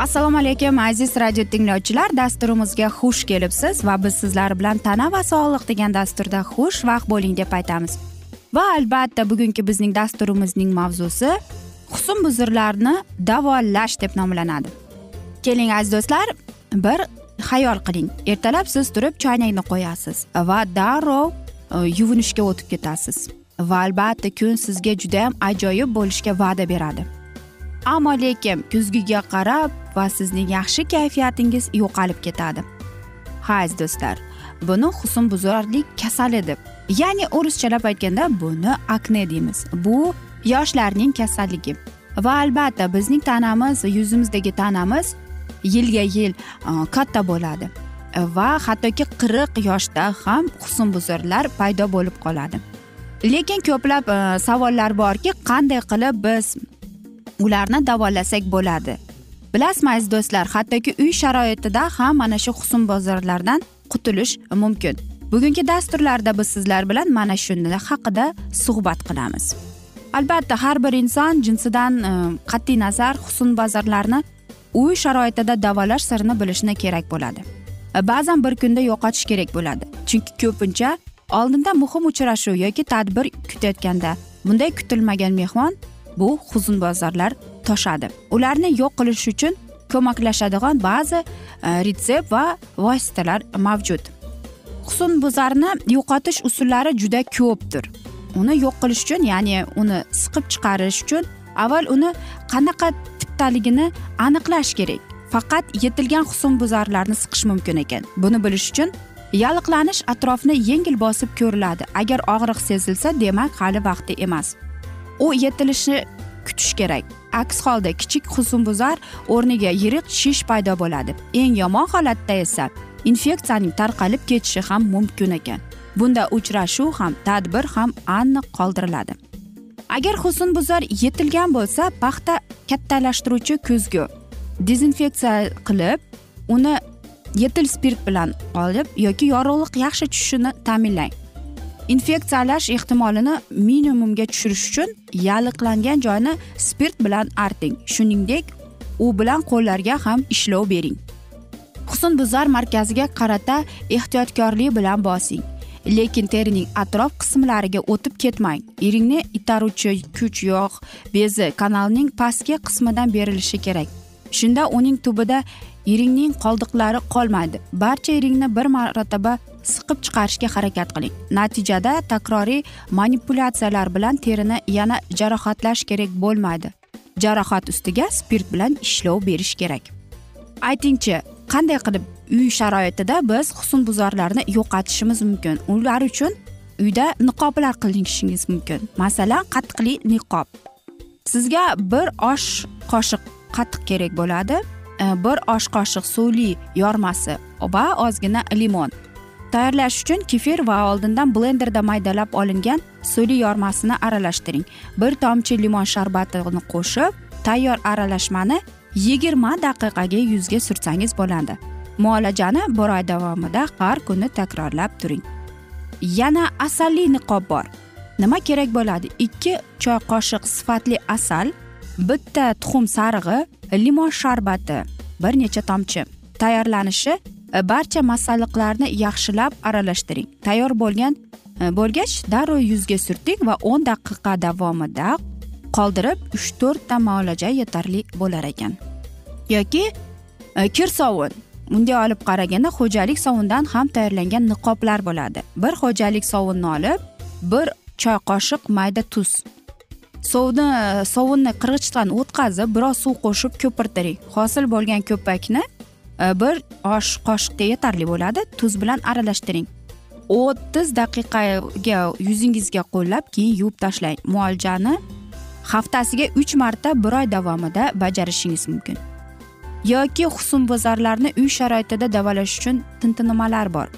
assalomu alaykum aziz radio tinglovchilar. Dasturimizga xush kelibsiz va biz sizlar bilan tana va sog'liq degan dasturda xushvaqt bo'ling deb aytamiz. Va albatta bugungi bizning dasturimizning mavzusi husnbuzarlarni davolash deb nomlanadi. Keling aziz do'stlar bir xayol qiling. Ertalab siz turib choynakni qo'yasiz va darrov e, yuvinishga o'tib ketasiz. Va albatta kun sizga judayam ajoyib bo'lishga va'da beradi. Ammo lekin kuzgiga qarab va sizning yaxshi kayfiyatingiz yo'qolib ketadi. Ha aziz do'stlar buni husnbuzarlik kasali deb ya'ni o'rischalab aytganda buni akne deymiz. Bu yoshlarning kasalligi va albatta bizning tanamiz yuzimizdagi tanamiz yilga yil e, katta bo'ladi va hattoki qirq yoshda ham husnbuzarlar paydo bo'lib qoladi. Lekin ko'plab e, savollar borki qanday qilib biz ularni davolasak bo'ladi. Bilasizmi aziz do'stlar hattoki uy sharoitida ham mana shu husnbozorlardan qutulish mumkin. Bugungi dasturlarda biz sizlar bilan mana shuni haqida suhbat qilamiz. Albatta har bir inson jinsidan e, qat'iy nazar husnbozorlarni uy sharoitida davolash sirini bilishni kerak bo'ladi. E, ba'zan bir kunda yo'qotish kerak bo'ladi. Chunki ko'pincha oldinda muhim uchrashuv yoki tadbir kutayotganda bunday kutilmagan mehmon bu huzunbozorlar toshadi. Ularni yo'q qilish uchun ko'maklashadigan ba'zi e, retsept va vositalar mavjud. Husnbuzarni yo'qotish usullari juda ko'pdir. Uni yo'q qilish uchun ya'ni uni siqib chiqarish uchun avval uni qanaqa tipdaligini aniqlash kerak. Faqat yetilgan husnbuzarlarni siqish mumkin ekan. Buni bilish uchun yalliqlanish atrofni yengil bosib ko'riladi. Agar og'riq sezilsa demak hali vaqti emas. U yetilishni kutish kerak. Aks holda kichik husnbuzar o'rniga yirik shish paydo bo'ladi. Eng yomon holatda esa infeksiyaning tarqalib ketishi ham mumkin ekan. Bunda uchrashuv ham tadbir ham aniq qoldiriladi. Agar husnbuzar yetilgan bo'lsa paxta kattalashtiruvchi kuzgu dezinfeksiya qilib uni yetil spirt bilan olib yoki yorug'lik yaxshi tushishini ta'minlang. Infeksiyalash ehtimolini minimumga tushirish uchun yalliqlangan joyni spirt bilan arting. Shuningdek u bilan qo'llarga ham ishlov bering. Husnbuzar markaziga qarata ehtiyotkorlik bilan bosing. Lekin terining atrof qismlariga o'tib ketmang. Iringni itaruvchi kuch yog' bezi kanalning pastki qismidan berilishi kerak. Shunda uning tubida iringning qoldiqlari qolmaydi. Barcha iringni bir marotaba siqib chiqarishga harakat qiling. Natijada takroriy manipulyatsiyalar bilan terini yana jarohatlash kerak bo'lmaydi. Jarohat ustiga spirt bilan ishlov berish kerak. Aytingchi qanday qilib uy sharoitida biz husnbuzarlarni yo'qotishimiz mumkin? Ular uchun uyda niqoblar qilishingiz mumkin. Masalan qattiqli niqob. Sizga bir osh qoshiq qatiq kerak bo'ladi. Bir osh qoshiq suvli yormasi va ozgina limon. Tayyorlash uchun kefir va oldindan blenderda maydalab olingan suli yormasini aralashtiring. Bir tomchi limon sharbatini qo'shib tayyor aralashmani yigirma daqiqaga yuzga surtsangiz bo'ladi. Muolajani bir oy davomida har kuni takrorlab turing. Yana asalli niqob bor. Nima kerak bo'ladi? Ikki choy qoshiq sifatli asal bitta tuxum sarig'i limon sharbati bir necha tomchi. Tayyorlanishi E, barcha masalliqlarni yaxshilab aralashtiring. Tayyor bo'lgan e, bo'lgach darrov yuzga surting va o'n daqiqa davomida qoldirib uch to'rtta muolaja yetarli bo'lar ekan. Yoki e, kir sovun. Bunday olib qaraganda xo'jalik sovundan ham tayyorlangan niqoblar bo'ladi. Bir xo'jalik sovunni olib bir choy qoshiq mayda tuz. Sovni sovunni qirg'ichdan o'tkazib biroz suv qo'shib ko'pirtiring. Hosil bo'lgan ko'pakni Э, bir osh qoshiqda yetarli bo'ladi. Tuz bilan aralashtiring. O'ttiz daqiqaga yuzingizga qo'llab keyin yuvib tashlang. Muolajani haftasiga uch marta bir oy davomida bajarishingiz mumkin. Yoki husnbuzarlarni uy sharoitida davolash uchun tintinimalar bor.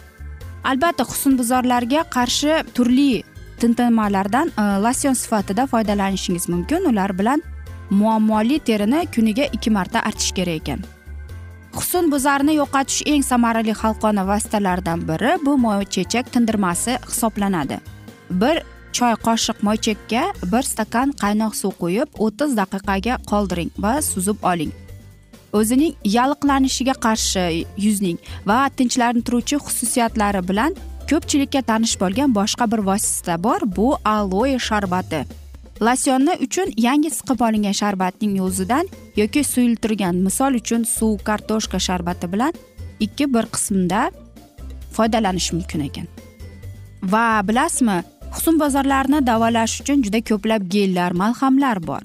Albatta husnbuzarlarga qarshi turli tintinimalardan e, losyon sifatida foydalanishingiz mumkin. Ular bilan muammoli terini kuniga ikki marta artish kerak ekan. Husnbuzarni yo'qotish eng samarali xalqona vositalardan biri bu moychechak tindirmasi hisoblanadi. Bir choy qoshiq moychekka bir stakan qaynoq suv quyib o'ttiz daqiqaga qoldiring va suzib oling. O'zining yalliqlanishiga qarshi yuzning va tinchlantiruvchi xususiyatlari bilan ko'pchilikka tanish bo'lgan boshqa bir vosita bor bu aloe sharbati. Losyonni uchun yangi siqib olingan sharbatning o'zidan yoki suyultirgan misol uchun suv kartoshka sharbati bilan ikki bir qismda foydalanish mumkin ekan. Va bilasizmi husnbozorlarni davolash uchun juda ko'plab gellar malhamlar bor.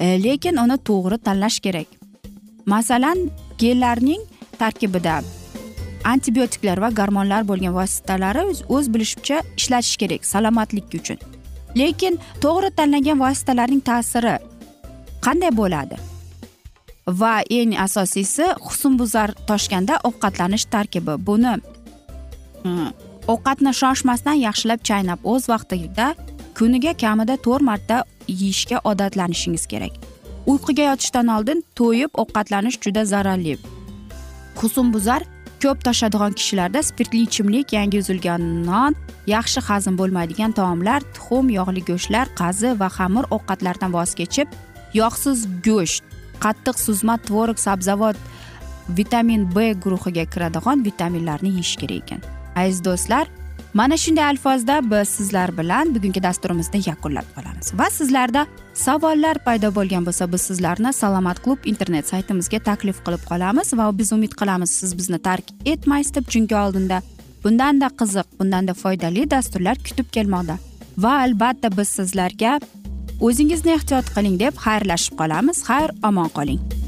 E, lekin uni to'g'ri tanlash kerak. Masalan gellarning tarkibida antibiotiklar va gormonlar bo'lgan vositalari o'z bilishicha ishlatish kerak salomatlik uchun. Lekin to'g'ri tanlangan vositalarning ta'siri qanday bo'ladi? Va eng asosiysi husnbuzar toshganda ovqatlanish tarkibi. Buni e, ovqatni shoshmasdan yaxshilab chaynab o'z vaqtida kuniga kamida to'rt marta yeyishga odatlanishingiz kerak. Uyquga yotishdan oldin to'yib ovqatlanish juda zararli. Husnbuzar ko'p toshadigan kishilarda spirtli ichimlik yangi uzilgan non yaxshi hazm bo'lmaydigan taomlar tuxum yog'li go'shtlar qazi va xamir ovqatlardan voz kechib yog'siz go'sht qattiq suzma tvorog sabzavot vitamin b guruhiga kiradigan vitaminlarni yeyish kerak ekan. Aziz do'stlar mana shunday alfozda biz sizlar bilan bugungi dasturimizni yakunlab qolamiz. Va sizlarda savollar paydo bo'lgan bo'lsa biz sizlarni salomat klub internet saytimizga taklif qilib qolamiz va biz umid qilamiz siz bizni tark etmaysiz deb chunki oldinda bundanda qiziq bundanda foydali dasturlar kutib kelmoqda. Va albatta biz sizlarga o'zingizni ehtiyot qiling deb xayrlashib qolamiz. Xayr omon qoling.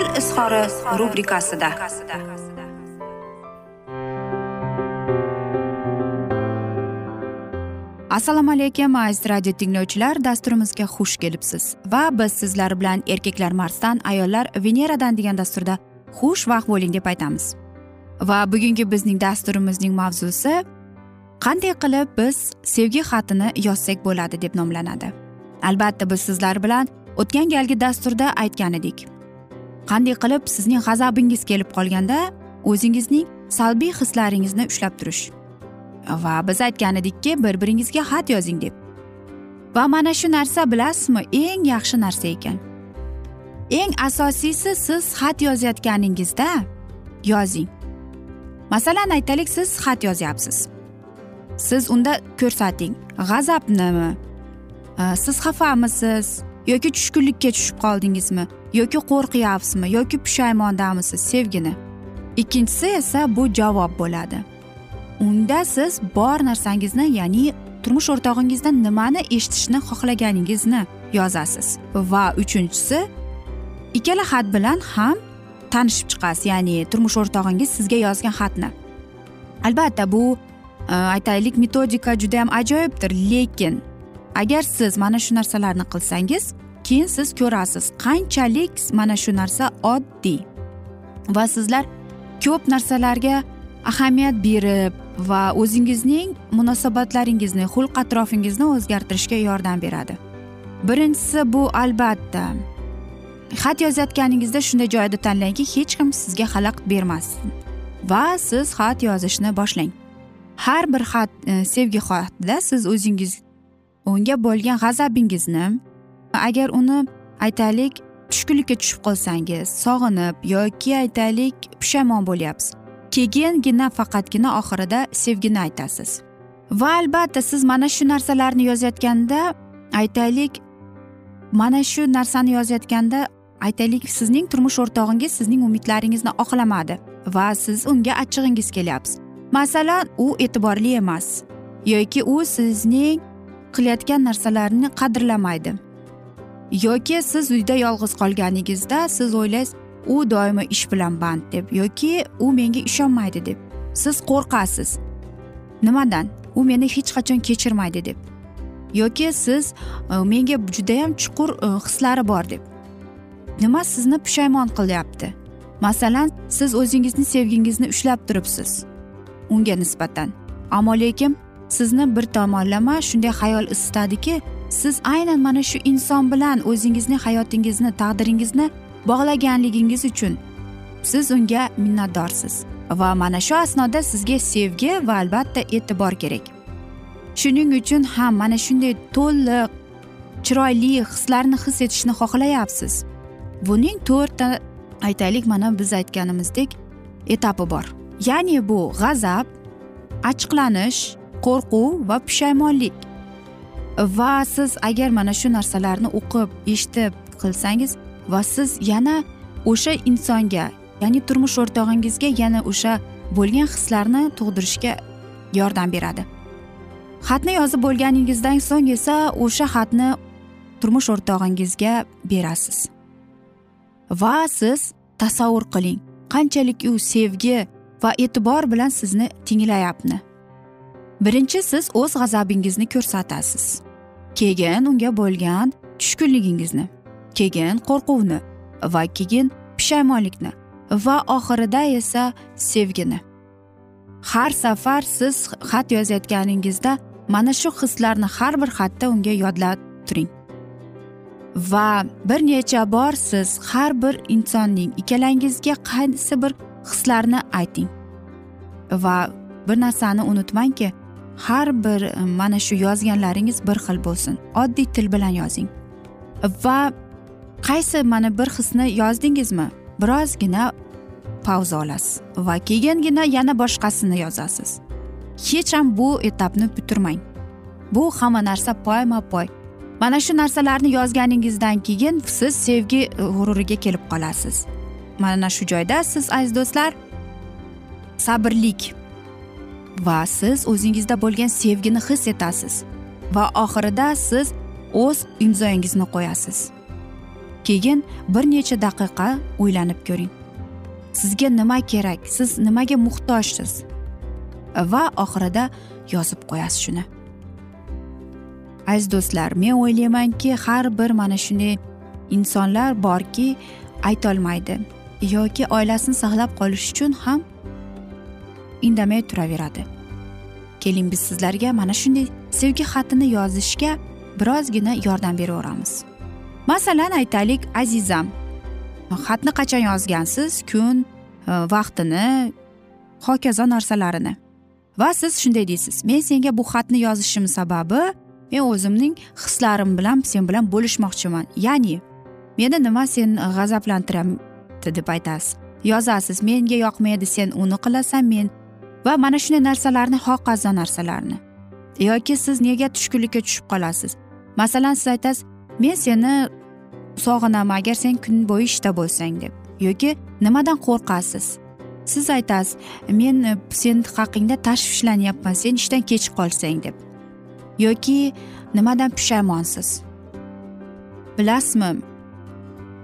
izhori rubrikasida. Assalomu alaykum aziz radio tinglovchilar. Dasturimizga xush kelibsiz. Va biz sizlar bilan erkaklar marsdan ayollar veneradan degan dasturda xush vaqt bo'ling deb aytamiz. Va bugungi bizning dasturimizning mavzusi qanday qilib biz sevgi xatini yozsak bo'ladi deb nomlanadi. Albatta biz sizlar bilan o'tgan galgi dasturda aytgan edik. Qanday qilib sizning g'azabingiz kelib qolganda o'zingizning salbiy hislaringizni ushlab turish. Va biz aytgan edikki bir biringizga xat yozing deb. Va mana shu narsa bilasizmi eng yaxshi narsa ekan. Eng asosiysi siz xat yozayotganingizda yozing. Masalan aytaylik siz xat yozyapsiz. Siz unda ko'rsating g'azabnimi? Siz xafamisiz? Yoki tushkunlikka tushib qoldingizmi? Yoki qo'rqyapsizmi? Yoki pushaymondamisiz? Sevgini. Ikkinchisi esa bu javob bo'ladi. Unda siz bor narsangizni ya'ni turmush o'rtog'ingizdan nimani eshitishni xohlaganingizni yozasiz. Va uchinchisi ikkala xat bilan ham tanishib chiqasiz ya'ni turmush o'rtog'ingiz sizga yozgan xatni. Albatta bu e, aytaylik metodika juda yam ajoyibdir lekin agar siz mana shu narsalarni qilsangiz keyin siz ko'rasiz qanchalik mana shu narsa oddiy. Va sizlar ko'p narsalarga ahamiyat berib va o'zingizning munosabatlaringizni xulq atrofingizni o'zgartirishga yordam beradi. Birinchisi bu albatta xat yozayotganingizda shunday joyda tanlangki hech kim sizga xalaqit bermasin. Va siz xat yozishni boshlang. Har bir xat e, sevgi xatida siz o'zingiz unga bo'lgan g'azabingizni agar uni aytaylik tushkunlikka tushib qolsangiz sog'inib yoki aytaylik pushaymon bo'lyapsiz. Keyingina faqatgina oxirida sevgini aytasiz. Va albatta siz mana shu narsalarni yozayotganda aytaylik mana shu narsani yozayotganda aytaylik sizning turmush o'rtog'ingiz sizning umidlaringizni oqlamadi va siz unga achchig'ingiz kelyapsiz. Masalan u e'tiborli emas yoki u sizning qilayotgan narsalarini qadrlamaydi. Yoki siz uyda yolg'iz qolganingizda siz o'ylaysiz u doimo ish bilan band deb yoki u menga ishonmaydi deb. Siz qo'rqasiz. Nimadan? U meni hech qachon kechirmaydi deb. Yoki siz e, menga judayam chuqur e, hislari bor deb. Nima sizni pushaymon qilyapti? Masalan siz o'zingizni sevgingizni ushlab turibsiz. Unga nisbatan. Ammo lekin sizni bir tomonlama shunday xayol isitadiki siz aynan mana shu inson bilan o'zingizni hayotingizni taqdiringizni bog'laganligingiz uchun siz unga minnatdorsiz va mana shu asnoda sizga sevgi va albatta e'tibor kerak. Shuning uchun ham mana shunday to'liq chiroyli hislarni his etishni xohlayapsiz. Buning to'rtta aytaylik mana biz aytganimizdek etapi bor. Ya'ni bu g'azab achchiqlanish qo'rquv va pushaymonlik. Va siz agar mana shu narsalarni o'qib eshitib qilsangiz va siz yana o'sha insonga ya'ni turmush o'rtog'ingizga yana o'sha bo'lgan hislarni tug'dirishga yordam beradi. Xatni yozib bo'lganingizdan so'ng esa o'sha xatni turmush o'rtog'ingizga berasiz. Va siz tasavvur qiling qanchalik u sevgi va e'tibor bilan sizni tinglayapti birinchi siz o'z g'azabingizni ko'rsatasiz. Keyin unga bo'lgan tushkunligingizni keyin qo'rquvni va keyin pushaymonlikni va oxirida esa sevgini. Har safar siz xat yozayotganingizda mana shu hislarni har bir xatda unga yodlab turing. Va bir necha bor siz har bir insonning ikkalangizga qaysi bir hislarni ayting. Va bir narsani unutmangki har bir e, mana shu yozganlaringiz bir xil bo'lsin. Oddiy til bilan yozing. Va qaysi mana bir hisni yozdingizmi? Birozgina pauza olasiz va keyingina yana boshqasini yozasiz. Hech ham bu etapni bitirmang. Bu hamma narsa poyma poy mana shu narsalarni yozganingizdan keyin siz sevgi e, g'ururiga kelib qolasiz. Mana shu joyda siz aziz do'stlar sabrlik va siz o'zingizda bo'lgan sevgini his etasiz. Va oxirida siz o'z imzoyingizni qo'yasiz. Keyin bir necha daqiqa o'ylanib ko'ring. Sizga nima kerak? Siz nimaga muhtojsiz? Va oxirida yozib qo'yasiz shuni. Aziz do'stlar men o'ylaymanki har bir mana shunday insonlar borki aytolmaydi. Yoki oilasini saqlab qolish uchun ham indamay turaveradi. Keling biz sizlarga mana shunday sevgi xatini yozishga birozgina yordam beraveramiz. Masalan aytaylik azizam xatni qachon yozgansiz? Kun e, vaqtini hokazo narsalarini. Va siz shunday deysiz men senga bu xatni yozishim sababi men o'zimning hislarim bilan sen bilan bo'lishmoqchiman. Ya'ni meni nima sen e, g'azablantiryapti deb aytasiz. Yozasiz menga yoqmaydi sen uni qilasan men va mana shunday narsalarni hokazo narsalarni. Yoki siz nega tushkunlikka tushib qolasiz? Masalan siz aytasiz men seni sog'inaman agar sen kun bo'yi ishda bo'lsang deb. Yoki nimadan qo'rqasiz? Siz aytasiz men e, seni haqingda tashvishlanyapman sen ishdan kech qolsang deb. Yoki nimadan pushaymonsiz bilasizmi?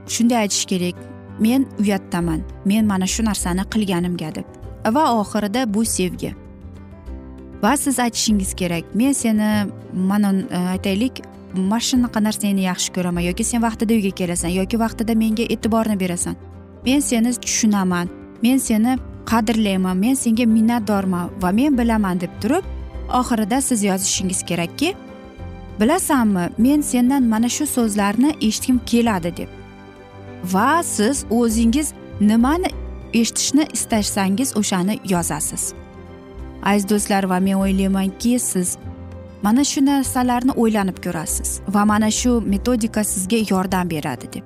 Shunday aytish kerak. Men uyatdaman. Men mana shu narsani qilganimga deb. Va oxirida bu sevgi. Va siz aytishingiz kerak men seni mana e, aytaylik mana shunaqa narsani yaxshi ko'raman yoki sen vaqtida uyga kelasan yoki vaqtida menga e'tiborni berasan. Men seni tushunaman men seni qadrlayman men senga minnatdorman va men bilaman deb turib oxirida siz yozishingiz kerakki bilasanmi men sendan mana shu so'zlarni eshitgim keladi deb. Va siz o'zingiz nimani eshitishni istasangiz o'shani yozasiz. Aziz do'stlar va men o'ylaymanki siz mana shu narsalarni o'ylanib ko'rasiz va mana shu metodika sizga yordam beradi deb.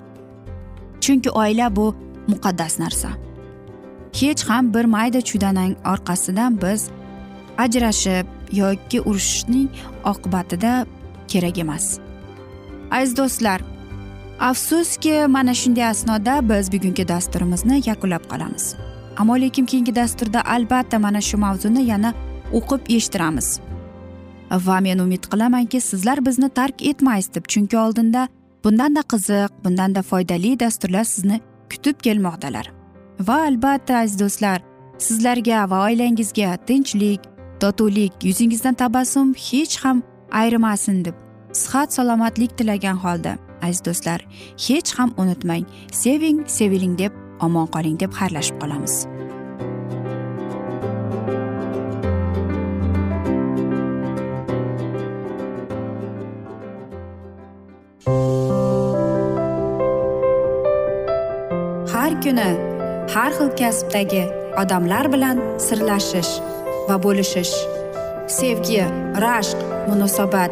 Chunki oila bu muqaddas narsa. Hech ham bir mayda chudanang orqasidan biz ajrashib yoki urushishning oqibatida kerak emas. Aziz do'stlar afsuski mana shunday asnoda biz bugungi dasturimizni yakunlab qolamiz. Ammo lekin keyingi dasturda albatta mana shu mavzuni yana o'qib eshittiramiz. Va men umid qilamanki sizlar bizni tark etmaysiz deb chunki oldinda bundanda qiziq bundanda foydali dasturlar sizni kutib kelmoqdalar. Va albatta aziz do'stlar sizlarga va oilangizga tinchlik totuvlik yuzingizdan tabassum hech ham ayrimasin deb sihat salomatlik tilagan holda aziz do'stlar hech ham unutmang seving seviling deb omon qoling deb xayrlashib qolamiz. Har kuni har xil kasbdagi odamlar bilan sirlashish va bo'lishish sevgi rashq munosabat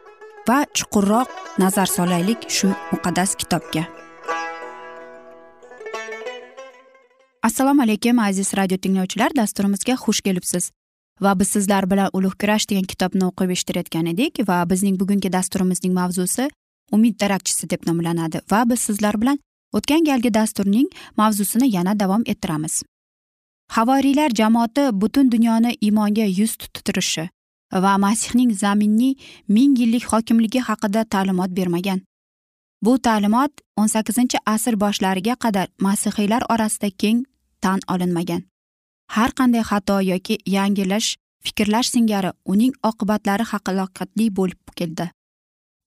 va chuqurroq nazar solaylik shu muqaddas kitobga. Assalomu alaykum aziz radio tinglovchilar dasturimizga xush kelibsiz. Va biz sizlar bilan ulug' kurash degan kitobni o'qib eshittirayotgan edik va bizning bugungi dasturimizning mavzusi umid darakchisi deb nomlanadi va biz sizlar bilan o'tgan galgi dasturning mavzusini yana davom ettiramiz. Havoriylar jamoati butun dunyoni iymonga yuz tutirishi va masihning zaminning ming yillik hokimligi haqida ta'limot bermagan. Bu ta'limot o'n sakkizinchi asr boshlariga qadar masihiylar orasida keng tan olinmagan. Har qanday xato yoki yangilash fikrlash singari uning oqibatlari halokatli bo'lib keldi.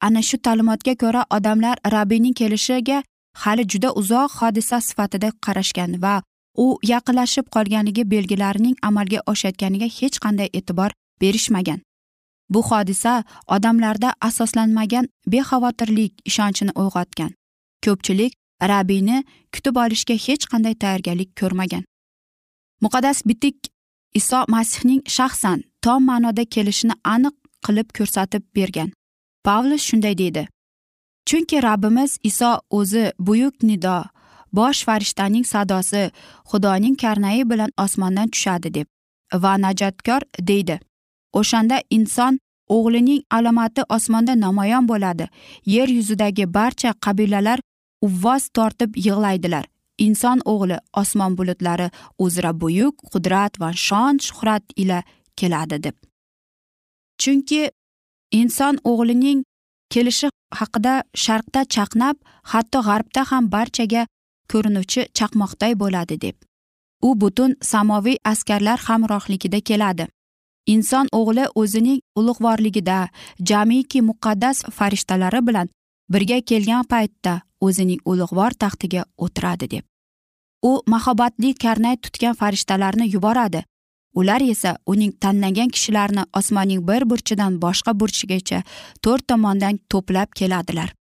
Ana shu ta'limotga ko'ra odamlar rabbiyning kelishiga hali juda uzoq hodisa sifatida qarashgan va u yaqinlashib qolganligi belgilarining amalga oshayotganiga hech qanday e'tibor berishmagan. Bu hodisa odamlarda asoslanmagan bexavotirlik ishonchini uyg'otgan. Ko'pchilik rabiyni kutib olishga hech qanday tayyorgarlik ko'rmagan. Muqaddas bitik iso masihning shaxsan tom ma'noda kelishini aniq qilib ko'rsatib bergan. Pavlus shunday deydi chunki rabbimiz iso o'zi buyuk nido bosh farishtaning sadosi xudoning karnayi bilan osmondan tushadi deb va najotkor deydi. O'shanda inson o'g'lining alomati osmonda namoyon bo'ladi. Yer yuzidagi barcha qabilalar uvvos tortib yig'laydilar. Inson o'g'li osmon bulutlari uzra buyuk qudrat va shon shuhrat ila keladi deb. Chunki inson o'g'lining kelishi haqida sharqda chaqnab hatto g'arbda ham barchaga ko'rinuvchi chaqmoqday bo'ladi deb. U butun samoviy askarlar hamrohligida keladi. Inson o'g'li o'zining ulug'vorligida jamiki muqaddas farishtalari bilan birga kelgan paytda o'zining ulug'vor taxtiga o'tiradi deb. U mahobatli karnay tutgan farishtalarni yuboradi. Ular esa uning tanlagan kishilarini osmonning bir burchidan boshqa burchigacha to'rt tomondan to'plab keladilar.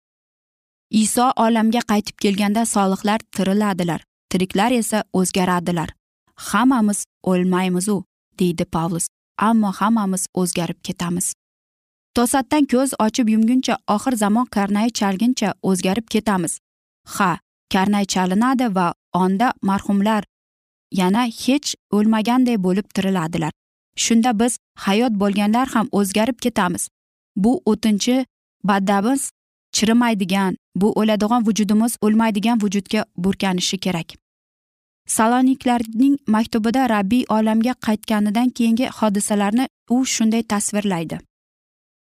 Iso olamga qaytib kelganda solihlar tiriladilar tiriklar esa o'zgaradilar. Hammamiz o'lmaymizu deydi pavlus. Ammo hammamiz o'zgarib ketamiz. To'satdan ko'z ochib yumguncha oxir zamon karnayi chalguncha o'zgarib ketamiz. Ha karnay chalinadi va onda marhumlar yana hech o'lmaganday bo'lib tiriladilar. Shunda biz hayot bo'lganlar ham o'zgarib ketamiz. Bu o'tinchi baddamiz chirimaydigan bu o'ladigan vujudimiz o'lmaydigan vujudga burkanishi kerak. Saloniklarning maktubida rabbiy olamga qaytganidan keyingi hodisalarni u shunday tasvirlaydi.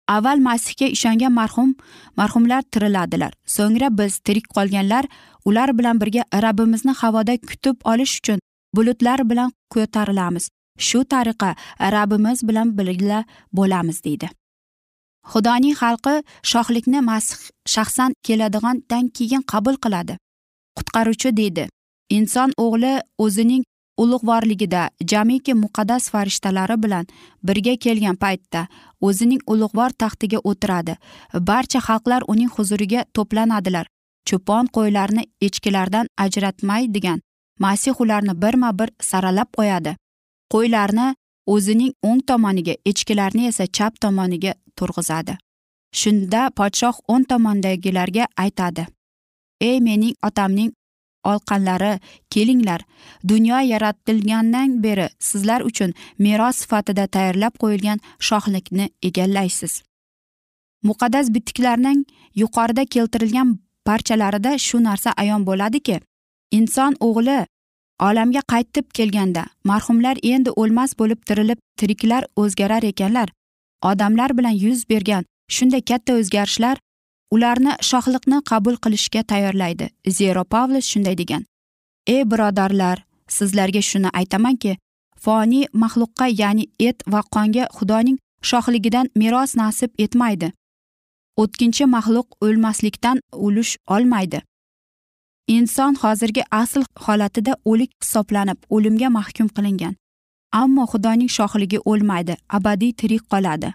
Avval masihga ishongan marhum marhumlar tiriladilar. So'ngra biz tirik qolganlar ular bilan birga rabbimizni havoda kutib olish uchun bulutlar bilan ko'tarilamiz. Shu tariqa rabbimiz bilan birga bo'lamiz deydi. Xudoning xalqi shohlikni masih shaxsan keladigandan keyin qabul qiladi. Qutqaruvchi deydi. Inson o'g'li o'zining ulug'vorligida jamiki muqaddas farishtalari bilan birga kelgan paytda o'zining ulug'vor taxtiga o'tiradi. Barcha xalqlar uning huzuriga to'planadilar. Cho'pon qo'ylarni echkilardan ajratmaydigan masih ularni birma bir saralab qo'yadi. Qo'ylarni o'zining o'ng tomoniga echkilarni esa chap tomoniga turg'izadi. Shunda podshoh o'ng tomondagilarga aytadi ey mening otamning olqanlari kelinglar dunyo yaratilgandan beri sizlar uchun meros sifatida tayyorlab qo'yilgan shohlikni egallaysiz. Muqaddas bitiklarning yuqorida keltirilgan parchalarida shu narsa ayon bo'ladiki inson o'g'li olamga qaytib kelganda marhumlar endi o'lmas bo'lib tirilib tiriklar o'zgarar ekanlar odamlar bilan yuz bergan shunday katta o'zgarishlar ularni shohlikni qabul qilishga tayyorlaydi. Zero pavlus shunday degan. Ey birodarlar sizlarga shuni aytamanki foniy maxluqqa ya'ni et va qonga xudoning shohligidan meros nasib etmaydi. O'tkinchi maxluq o'lmaslikdan ulush olmaydi. Inson hozirgi asl holatida o'lik hisoblanib o'limga mahkum qilingan. Ammo xudoning shohligi o'lmaydi abadiy tirik qoladi.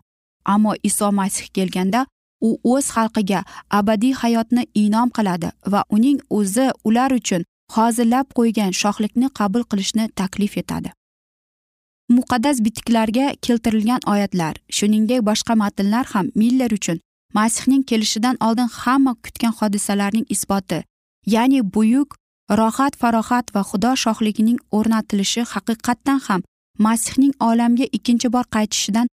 Ammo iso masih kelganda u o'z xalqiga abadiy hayotni inom qiladi va uning o'zi ular uchun hozirlab qo'ygan shohlikni qabul qilishni taklif etadi. Muqaddas bitiklarga keltirilgan oyatlar shuningdek boshqa matnlar ham miller uchun masihning kelishidan oldin hamma kutgan hodisalarning isboti ya'ni buyuk rohat farohat va xudo shohligining o'rnatilishi haqiqatdan ham masihning olamga ikkinchi bor qaytishidan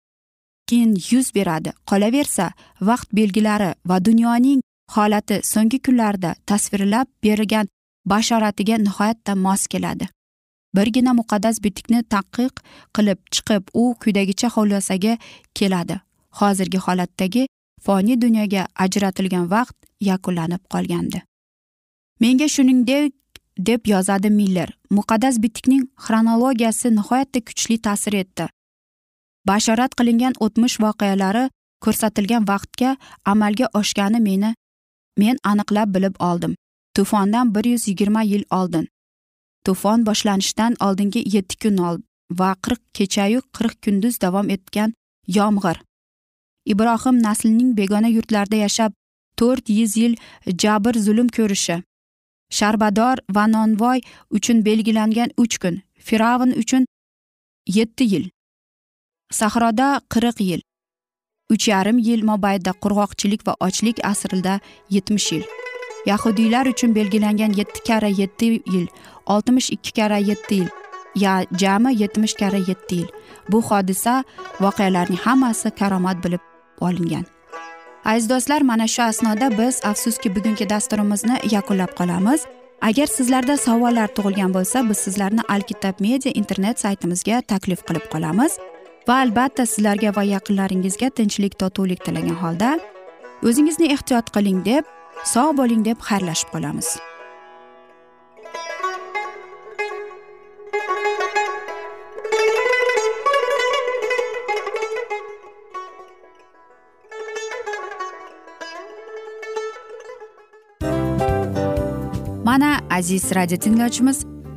keyin yuz beradi. Qolaversa vaqt belgilari va dunyoning holati so'nggi kunlarda tasvirlab berilgan bashoratiga nihoyatda mos keladi. Birgina muqaddas bitikni taqiq qilib chiqib u quyidagicha xulosaga keladi. Hozirgi holatdagi foniy dunyoga ajratilgan vaqt yakunlanib qolgandi. Menga shuningdek deb yozadi miller muqaddas bitikning xronologiyasi nihoyatda kuchli ta'sir etdi. Bashorat qilingan o'tmish voqealari ko'rsatilgan vaqtga amalga oshgani meni men aniqlab bilib oldim. Tufondan bir yuz yigirma yil oldin. Tufon boshlanishidan oldingi yetti kun va qirq kechayu qirq kunduz davom etgan yomg'ir. Ibrohim naslining begona yurtlarda yashab to'rt yuz yil jabr zulm ko'rishi sharbador va nonvoy uchun belgilangan uch kun fir'avn uchun yetti yil. Sahroda qirq yil uch yarim yil mobaynida qurg'oqchilik va ochlik asrida yetmish yil yahudiylar uchun belgilangan yetti karra yetti yil oltmish ikki karra yetti yil ya jami yetmish karra yetti yil. Bu hodisa voqealarning hammasi karomat bilib olingan. Aziz do'stlar mana shu asnoda biz afsuski bugungi dasturimizni yakunlab qolamiz. Agar sizlarda savollar tug'ilgan bo'lsa biz sizlarni alkitab media internet saytimizga taklif qilib qolamiz. Va albatta sizlarga va yaqinlaringizga tinchlik totuvlik tilagan holda o'zingizni ehtiyot qiling deb sog' bo'ling deb xayrlashib qolamiz. Mana aziz radio tinglovchimiz